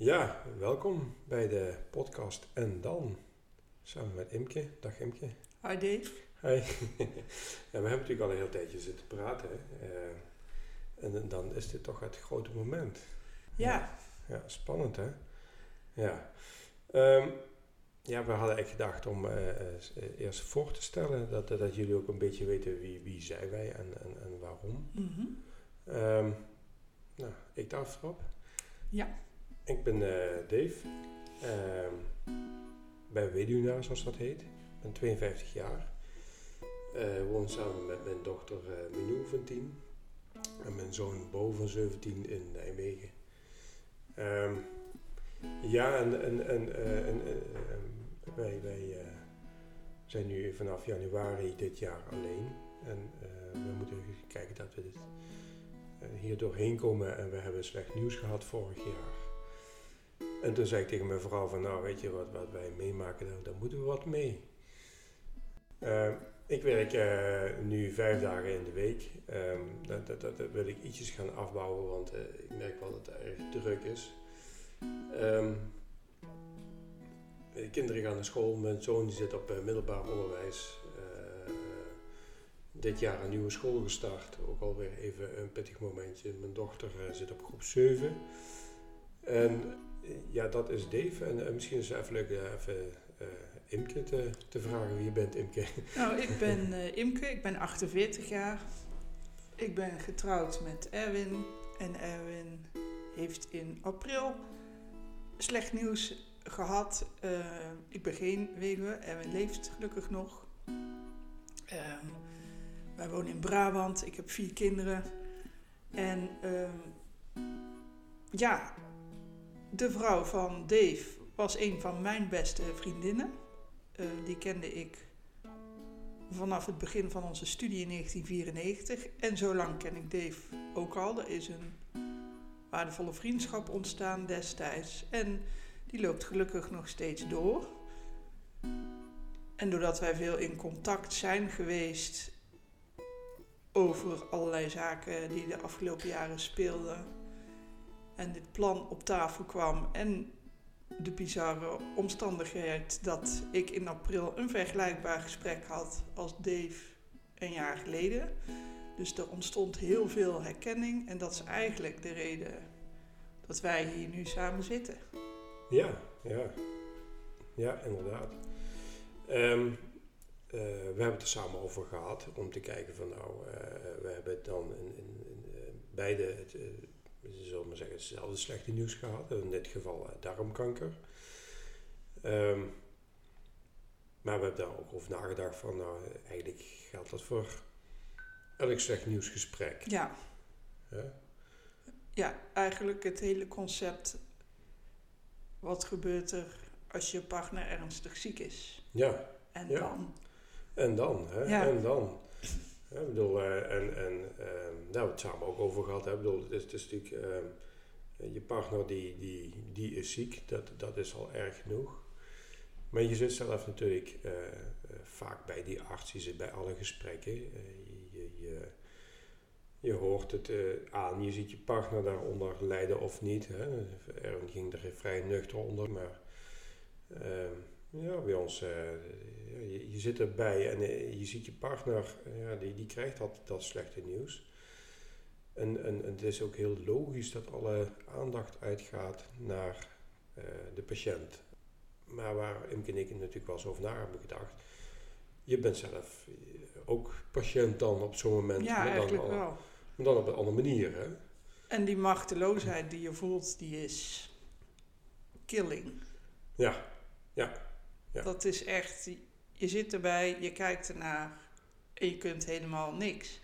Ja, welkom bij de podcast En Dan. Samen met Imke. Dag Imke. Hi Dave. Hi. ja, we hebben natuurlijk al een heel tijdje zitten praten. Uh, en dan is dit toch het grote moment. Ja. Ja, spannend hè? Ja. Um, ja, we hadden echt gedacht om uh, eerst voor te stellen dat, dat jullie ook een beetje weten wie, wie zijn wij en, en, en waarom. Mm -hmm. um, nou, ik darf erop. Ja. Ik ben uh, Dave. Uh, ben weduwnaar, zoals dat heet. Ik ben 52 jaar. Uh, woon samen met mijn dochter uh, Minou van 10. En mijn zoon Bo van 17 in Nijmegen. Um, ja, en, en wij, wij zijn nu vanaf januari dit jaar alleen. En we moeten kijken dat we dit, hier doorheen komen. En we hebben slecht nieuws gehad vorig jaar. En toen zei ik tegen mijn vrouw van, nou weet je wat, wat wij meemaken, daar, daar moeten we wat mee. Uh, ik werk uh, nu vijf dagen in de week. Um, dat, dat, dat, wil ik ietsjes gaan afbouwen, want uh, ik merk wel dat het erg druk is. Um, de kinderen gaan naar school. Mijn zoon die zit op middelbaar onderwijs. dit jaar een nieuwe school gestart. Ook alweer even een pittig momentje. Mijn dochter zit op groep 7. En ja, dat is Dave. En uh, misschien is het even leuk uh, even uh, Imke te, te, vragen wie je bent, Imke. Nou, ik ben Imke, ik ben 48 jaar. Ik ben getrouwd met Erwin. En Erwin heeft in april slecht nieuws gehad. ik ben geen weduwe, Erwin leeft gelukkig nog. Ehm, wij wonen in Brabant, ik heb vier kinderen. En ehm, ja, de vrouw van Dave was een van mijn beste vriendinnen. Uh, die kende ik vanaf het begin van onze studie in 1994. En zo lang ken ik Dave ook al. Er is een waardevolle vriendschap ontstaan destijds. En die loopt gelukkig nog steeds door. En doordat wij veel in contact zijn geweest over allerlei zaken die de afgelopen jaren speelden en dit plan op tafel kwam en de bizarre omstandigheid dat ik in april een vergelijkbaar gesprek had als Dave een jaar geleden. Dus er ontstond heel veel herkenning en dat is eigenlijk de reden dat wij hier nu samen zitten. Ja, ja. Ja, inderdaad. Um, uh, we hebben het er samen over gehad om te kijken van nou, uh, we hebben dan in, in, in uh, beide het, we zullen maar zeggen, hetzelfde slechte nieuws gehad. In dit geval uh, darmkanker. Um, maar we hebben daar ook over nagedacht van, nou, eigenlijk geldt dat voor elk slecht nieuwsgesprek. Ja. Ja, ja eigenlijk het hele concept, wat gebeurt er als je partner ernstig ziek is? Ja. En ja. dan? En dan, hè? Ja. En dan. Ik bedoel, uh, en, en uh, daar hebben we het samen ook over gehad. Ik bedoel, het is, het natuurlijk, uh, je partner die, die, die is ziek, dat, dat is al erg genoeg. Maar je zit zelf natuurlijk vaak bij die arts, je zit bij alle gesprekken. je, je, je hoort het aan, je ziet je partner daaronder lijden of niet. Hè. Erwin ging er vrij nuchter onder, maar ehm, ja, bij ons, uh, je, je, zit erbij en uh, je ziet je partner, uh, ja, die, die krijgt dat, dat slechte nieuws. En, en, en het is ook heel logisch dat alle aandacht uitgaat naar de patiënt. Maar waar Imke en ik natuurlijk wel eens over na hebben gedacht, je bent zelf ook patiënt dan op zo'n moment. Ja, maar eigenlijk dan, wel. Maar dan op een andere manier, hè? En die machteloosheid die je voelt, die is killing. Ja, ja. Ja. Dat is echt, je zit erbij, je kijkt ernaar en je kunt helemaal niks.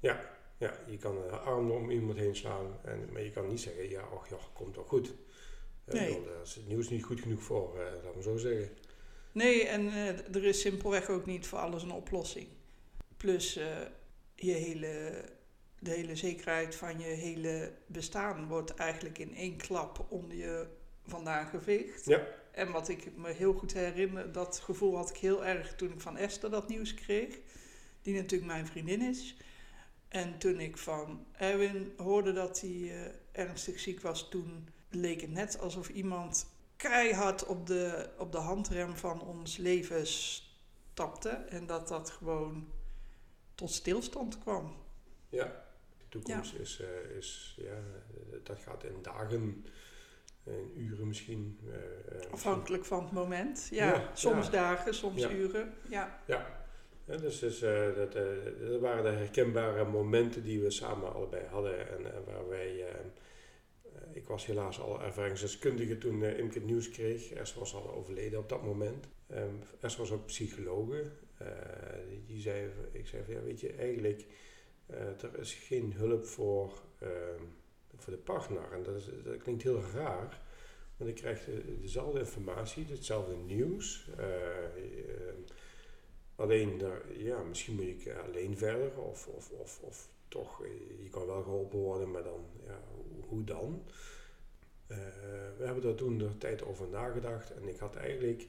Ja, ja je kan een arm om iemand heen slaan, en, maar je kan niet zeggen, ja, och, ja, komt wel goed. Nee. Bedoel, daar is het nieuws niet goed genoeg voor, uh, laat me zo zeggen. Nee, en uh, er is simpelweg ook niet voor alles een oplossing. Plus uh, je hele, de hele zekerheid van je hele bestaan wordt eigenlijk in één klap onder je vandaan geveegd. Ja. En wat ik me heel goed herinner, dat gevoel had ik heel erg toen ik van Esther dat nieuws kreeg. Die natuurlijk mijn vriendin is. En toen ik van Erwin hoorde dat hij uh, ernstig ziek was, toen leek het net alsof iemand keihard op de, op de handrem van ons leven stapte. En dat dat gewoon tot stilstand kwam. Ja, de toekomst Is, uh, is, ja, dat gaat in dagen, uren misschien. Uh, Afhankelijk van het moment, ja. soms dagen, soms uren, ja. Ja, dus, dus uh, dat, dat waren de herkenbare momenten die we samen allebei hadden en, en waar wij ik was helaas al ervaringsdeskundige toen uh, Imke het nieuws kreeg. Esther was al overleden op dat moment. Um, Esther was ook psychologe. Uh, die zei, ik zei van ja, weet je, eigenlijk uh, er is geen hulp voor, ehm, voor de partner. En dat, klinkt heel raar. Want ik krijg dezelfde informatie, hetzelfde nieuws. Ehm, alleen, daar, ja, misschien moet ik alleen verder of, of, of, of toch, je kan wel geholpen worden, maar dan, ja, hoe dan? Uh, we hebben daar toen de tijd over nagedacht en ik had eigenlijk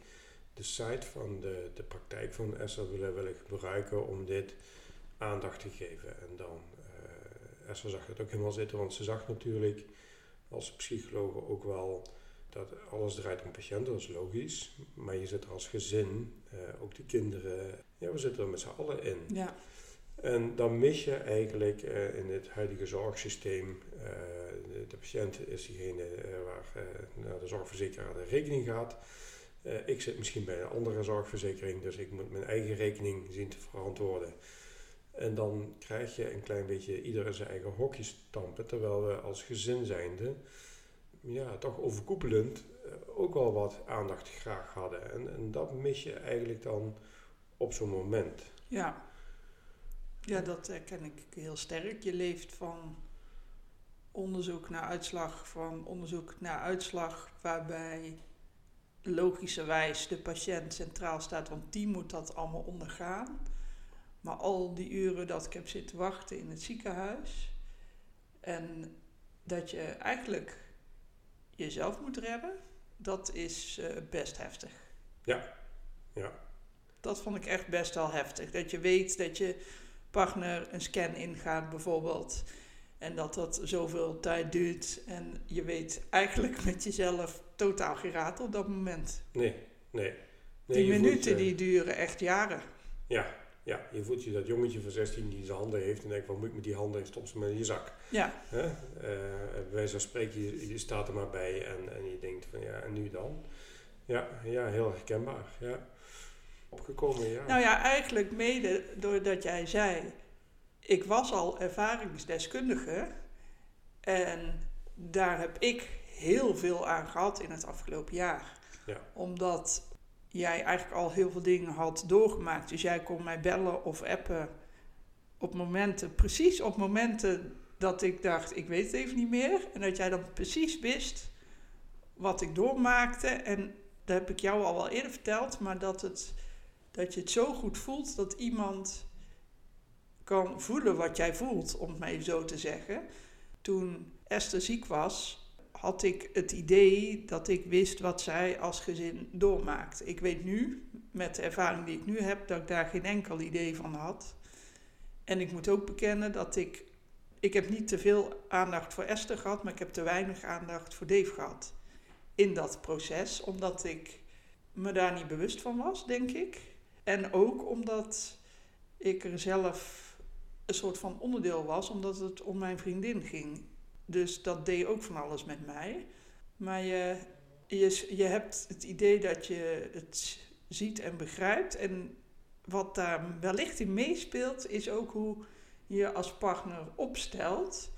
de site van de, de praktijk van Esther willen, willen gebruiken om dit aandacht te geven. En dan, uh, Esther zag het ook helemaal zitten, want ze zag natuurlijk als psycholoog ook wel dat alles draait om patiënten, dat is logisch. Maar je zit er als gezin, uh, ook de kinderen, ja, we zitten er met z'n allen in. Ja. En dan mis je eigenlijk uh, in het huidige zorgsysteem de, de, patiënt is diegene eh, waar uh, de zorgverzekeraar de rekening gaat. Ik zit misschien bij een andere zorgverzekering, dus ik moet mijn eigen rekening zien te verantwoorden. En dan krijg je een klein beetje ieder zijn eigen hokje stampen, terwijl we als gezin zijnde, ja, toch overkoepelend ook wel wat aandacht graag hadden. En, en dat mis je eigenlijk dan op zo'n moment. Ja. ja, dat ken ik heel sterk. Je leeft van onderzoek naar uitslag van onderzoek naar uitslag, waarbij logischerwijs de patiënt centraal staat, want die moet dat allemaal ondergaan. Maar al die uren dat ik heb zitten wachten in het ziekenhuis en dat je eigenlijk jezelf moet redden, dat is uh, best heftig. Ja, ja. Dat vond ik echt best wel heftig. Dat je weet dat je partner een scan ingaat bijvoorbeeld en dat dat zoveel tijd duurt en je weet eigenlijk met jezelf totaal geen raad op dat moment. Nee, nee. nee die minuten je, die duren echt jaren. Ja, ja, je voelt je dat jongetje van 16 die zijn handen heeft en denkt, wat moet ik met die handen? Stop ze maar in je zak. Ja. Hè? Uh, wijze van spreken, je, je, staat er maar bij en, en je denkt van ja, en nu dan? Ja, ja heel herkenbaar. Ja. Opgekomen, ja. Nou ja, eigenlijk mede doordat jij zei, ik was al ervaringsdeskundige en daar heb ik heel veel aan gehad in het afgelopen jaar. Ja. Omdat jij eigenlijk al heel veel dingen had doorgemaakt. Dus jij kon mij bellen of appen op momenten, precies op momenten dat ik dacht, ik weet het even niet meer. En dat jij dan precies wist wat ik doormaakte. En dat heb ik jou al wel eerder verteld, maar dat, het, dat je het zo goed voelt dat iemand kan voelen wat jij voelt, om het maar even zo te zeggen. Toen Esther ziek was, had ik het idee dat ik wist wat zij als gezin doormaakte. Ik weet nu, met de ervaring die ik nu heb, dat ik daar geen enkel idee van had. En ik moet ook bekennen dat ik. Ik heb niet te veel aandacht voor Esther gehad, maar ik heb te weinig aandacht voor Dave gehad. In dat proces, omdat ik me daar niet bewust van was, denk ik. En ook omdat ik er zelf een soort van onderdeel was, omdat het om mijn vriendin ging. Dus dat deed ook van alles met mij. Maar je, je, je hebt het idee dat je het ziet en begrijpt. En wat daar wellicht in meespeelt, is ook hoe je als partner opstelt.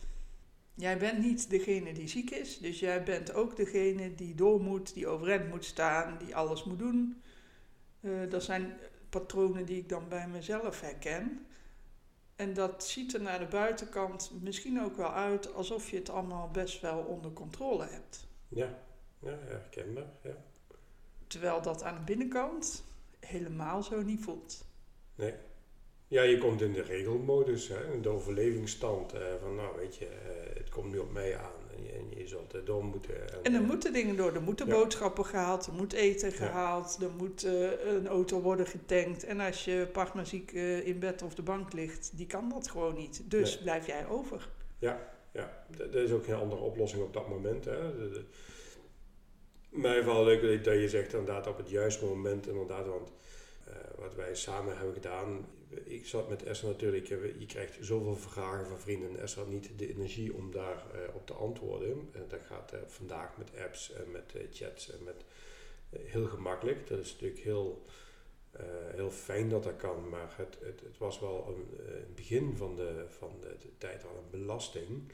Jij bent niet degene die ziek is, dus jij bent ook degene die door moet, die overeind moet staan, die alles moet doen. Uh, dat zijn patronen die ik dan bij mezelf herken. En dat ziet er naar de buitenkant misschien ook wel uit alsof je het allemaal best wel onder controle hebt. Ja, ja herkenbaar. Ja. Terwijl dat aan de binnenkant helemaal zo niet voelt. Nee. Ja, je komt in de regelmodus, hè, in de overlevingsstand. Eh, van nou, weet je, eh, het komt nu op mij aan en je, en je zult er door moeten. En, en er moeten dingen door. Er moeten boodschappen gehaald, er moet eten gehaald, er moet uh, een auto worden getankt. En als je partner ziek in bed of de bank ligt, die kan dat gewoon niet. Dus blijf jij over. Ja, ja. Dat is ook geen andere oplossing op dat moment. Hè. De, de, mij wel leuk dat je zegt inderdaad op het juiste moment inderdaad, want uh, wat wij samen hebben gedaan, ik zat met Esther natuurlijk, je krijgt zoveel vragen van vrienden en Esther niet de energie om daar uh, op te antwoorden. En dat gaat uh, vandaag met apps en met chats en met heel gemakkelijk. Dat is natuurlijk heel, heel fijn dat dat kan, maar het, het, het was wel een, een begin van de, van de, de tijd al een belasting.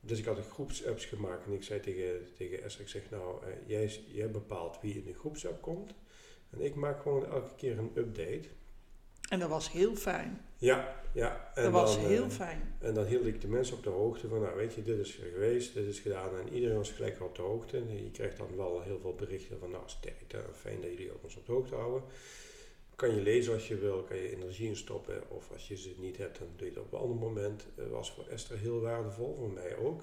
Dus ik had een groepsapps gemaakt en ik zei tegen, tegen Esther, ik zeg nou, jij, jij bepaalt wie in de groepsapp komt. En ik maak gewoon elke keer een update. En dat was heel fijn. Ja, ja. En dat was heel fijn. En dan hield ik de mensen op de hoogte van, nou weet je, dit is geweest, dit is gedaan. En iedereen was gelijk op de hoogte. En je krijgt dan wel heel veel berichten van, nou sterkte, fijn dat jullie ons op de hoogte houden. Kan je lezen als je wil, kan je energie in stoppen. Of als je ze niet hebt, dan doe je het op een ander moment. Dat was voor Esther heel waardevol, voor mij ook.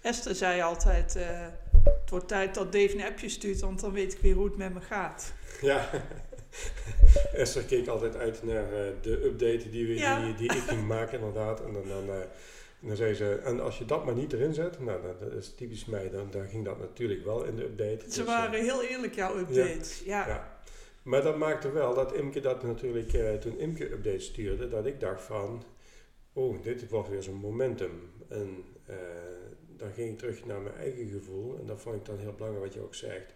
Esther zei altijd, uh, het wordt tijd dat Dave een appje stuurt, want dan weet ik weer hoe het met me gaat. Ja, Esther keek altijd uit naar uh, de update die, we, die, die, ik ging maken inderdaad. En dan, dan, uh, dan zei ze, en als je dat maar niet erin zet, nou dat, is typisch mij, dan, dan ging dat natuurlijk wel in de update. Ze dus, waren heel eerlijk, jouw updates. Ja. ja. Maar dat maakte wel dat Imke dat natuurlijk, toen Imke updates stuurde, dat ik dacht van, oh, dit wordt weer zo'n momentum. En dan ging ik terug naar mijn eigen gevoel. En dat vond ik dan heel belangrijk wat je ook zegt.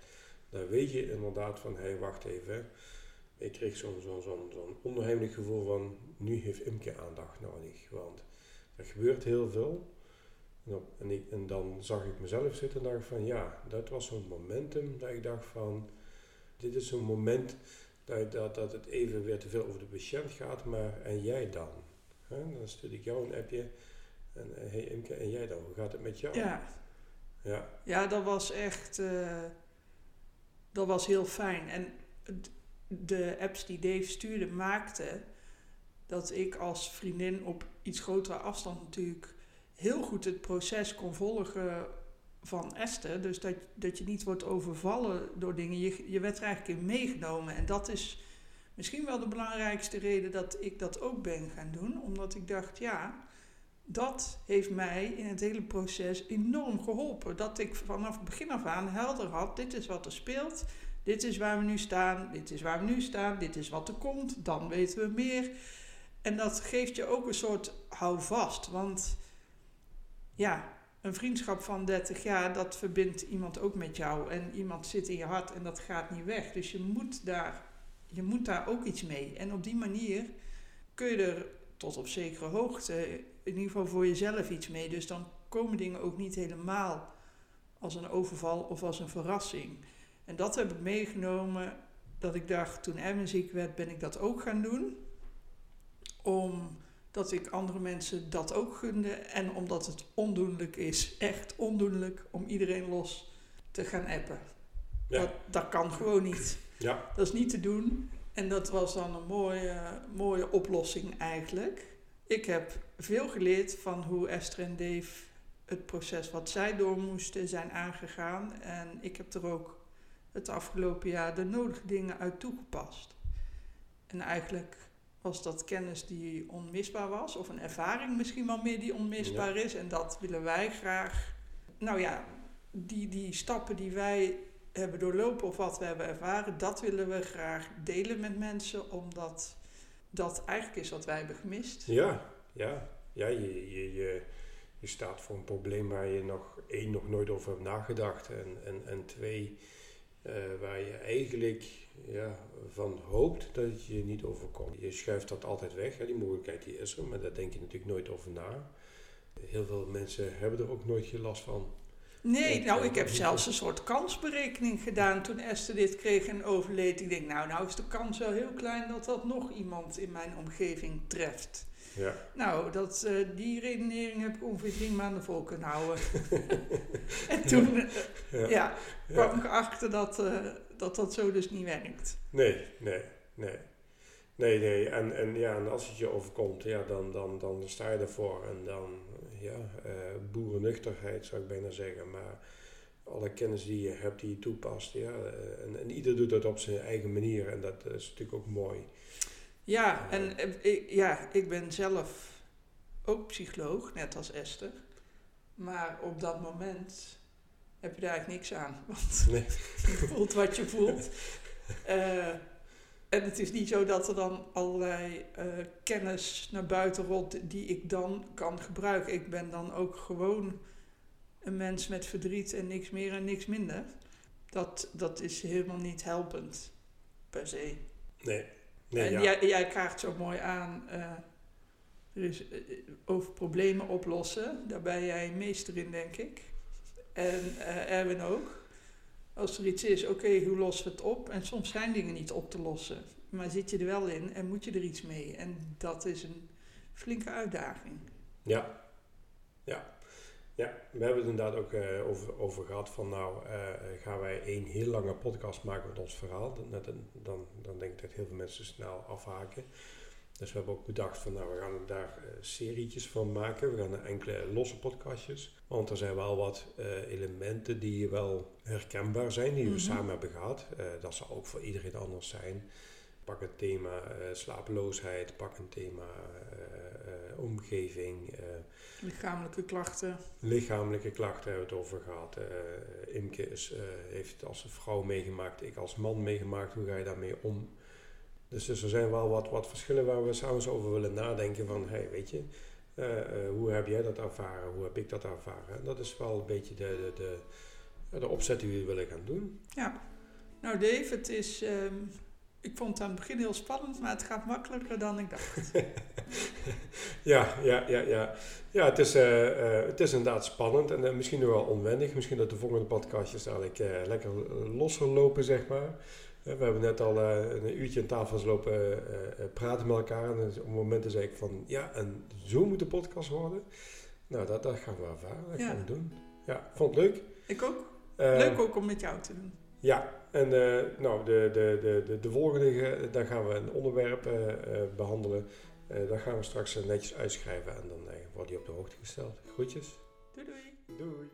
Dan weet je inderdaad van, hé, hey, wacht even. Ik kreeg zo'n zo'n zo'n zo'n onheimelijk gevoel van, nu heeft Imke aandacht nodig. Want er gebeurt heel veel. En, op, en, ik, en dan zag ik mezelf zitten en dacht van, ja, dat was zo'n momentum dat ik dacht van, dit is zo'n moment dat, dat, dat het even weer te veel over de patiënt gaat, maar en jij dan? Dan stuur ik jou een appje en uh, hey Imke, en jij dan? Hoe gaat het met jou? Ja. Ja, ja dat was echt... Uh, dat was heel fijn. En de apps die Dave stuurde maakten dat ik als vriendin op iets grotere afstand natuurlijk heel goed het proces kon volgen van Esther. Dus dat, dat je niet wordt overvallen door dingen. Je, je werd er eigenlijk in meegenomen. En dat is misschien wel de belangrijkste reden dat ik dat ook ben gaan doen. Omdat ik dacht, ja, dat heeft mij in het hele proces enorm geholpen. Dat ik vanaf het begin af aan helder had: dit is wat er speelt, dit is waar we nu staan, dit is waar we nu staan, dit is wat er komt, dan weten we meer. En dat geeft je ook een soort houvast. Want ja, een vriendschap van 30 jaar, dat verbindt iemand ook met jou. En iemand zit in je hart en dat gaat niet weg. Dus je moet daar, je moet daar ook iets mee. En op die manier kun je er tot op zekere hoogte in ieder geval voor jezelf iets mee. Dus dan komen dingen ook niet helemaal als een overval of als een verrassing. En dat heb ik meegenomen dat ik dacht, toen Emma ziek werd, ben ik dat ook gaan doen. Omdat ik andere mensen dat ook gunde. En omdat het ondoenlijk is, echt ondoenlijk, om iedereen los te gaan appen. Ja. Dat, dat kan gewoon niet. Ja. Dat is niet te doen. En dat was dan een mooie, mooie oplossing eigenlijk. Ik heb veel geleerd van hoe Esther en Dave het proces wat zij door moesten zijn aangegaan. En ik heb er ook het afgelopen jaar de nodige dingen uit toegepast. En eigenlijk was dat kennis die onmisbaar was, of een ervaring misschien wel meer die onmisbaar is. En dat willen wij graag. Nou ja, die, die stappen die wij hebben doorlopen of wat we hebben ervaren, dat willen we graag delen met mensen, omdat dat eigenlijk is wat wij hebben gemist. Ja, ja, ja je, je, je, je staat voor een probleem waar je nog één nog nooit over hebt nagedacht en, en, en twee uh, waar je eigenlijk ja, van hoopt dat je niet overkomt. Je schuift dat altijd weg, hè, die mogelijkheid die is er, maar daar denk je natuurlijk nooit over na. Heel veel mensen hebben er ook nooit geen last van. Nee, nou, ik heb zelfs een soort kansberekening gedaan toen Esther dit kreeg en overleed. Ik denk, nou, nou is de kans wel heel klein dat dat nog iemand in mijn omgeving treft. Ja. Nou, dat, uh, die redenering heb ik ongeveer drie maanden vol kunnen houden. en toen ja. ja. kwam ik achter dat, uh, dat dat zo dus niet werkt. Nee, nee, nee. Nee, nee. En, en, ja, en als het je overkomt, ja, dan, dan, dan sta je ervoor. En dan, ja, uh, boerennuchterheid zou ik bijna zeggen. Maar alle kennis die je hebt, die je toepast. Ja, en, en ieder doet dat op zijn eigen manier. En dat is natuurlijk ook mooi. Ja, en ik, ja, ik ben zelf ook psycholoog, net als Esther. Maar op dat moment heb je daar eigenlijk niks aan. Want Nee. je voelt wat je voelt. Eh, en het is niet zo dat er dan allerlei eh, kennis naar buiten rolt die ik dan kan gebruiken. Ik ben dan ook gewoon een mens met verdriet en niks meer en niks minder. Dat, dat is helemaal niet helpend, per se. Nee. Nee, en ja. jij, jij kaart zo mooi aan eh, er is, eh, over problemen oplossen. Daar ben jij meester in, denk ik. En Erwin ook. Als er iets is, oké, hoe lossen we het op? En soms zijn dingen niet op te lossen. Maar zit je er wel in en moet je er iets mee? En dat is een flinke uitdaging. Ja, ja. Ja, we hebben het inderdaad ook eh, over, over gehad van nou eh, gaan wij één heel lange podcast maken met ons verhaal. Dan, dan denk ik dat heel veel mensen snel afhaken. Dus we hebben ook bedacht van nou we gaan daar eh, serietjes van maken. We gaan er enkele losse podcastjes. Want er zijn wel wat eh, elementen die wel herkenbaar zijn, die we Mhm. samen hebben gehad. Eh, dat zal ook voor iedereen anders zijn. Pak een thema slapeloosheid, pak een thema omgeving. Lichamelijke klachten. Lichamelijke klachten hebben we het over gehad. Eh, Imke is, heeft het als vrouw meegemaakt, ik als man meegemaakt. Hoe ga je daarmee om? Dus, dus er zijn wel wat, wat verschillen waar we samen over willen nadenken. Van, hey, weet je, eh, eh, hoe heb jij dat ervaren? Hoe heb ik dat ervaren? En dat is wel een beetje de, de, de, de opzet die we willen gaan doen. Ja. Nou Dave, het is... ehm, ik vond het aan het begin heel spannend, maar het gaat makkelijker dan ik dacht. Ja, ja, ja, ja. Ja, het is, eh, het is inderdaad spannend en misschien wel onwennig. Misschien dat de volgende podcastjes eigenlijk lekker losser lopen, zeg maar. We hebben net al eh, een uurtje aan tafel lopen eh, eh, praten met elkaar. En dus op momenten zei ik van, ja, en zo moet de podcast worden. Nou, dat, dat gaan we ervaren, dat Ja. gaan we doen. Ja, vond het leuk. Ik ook. Leuk ook om met jou te doen. Ja, en nou, de, de, de, de, de volgende, ge- daar gaan we een onderwerp eh, eh, behandelen. Eh dat gaan we straks netjes uitschrijven en dan eh, wordt die op de hoogte gesteld. Groetjes. Doei doei. Doei.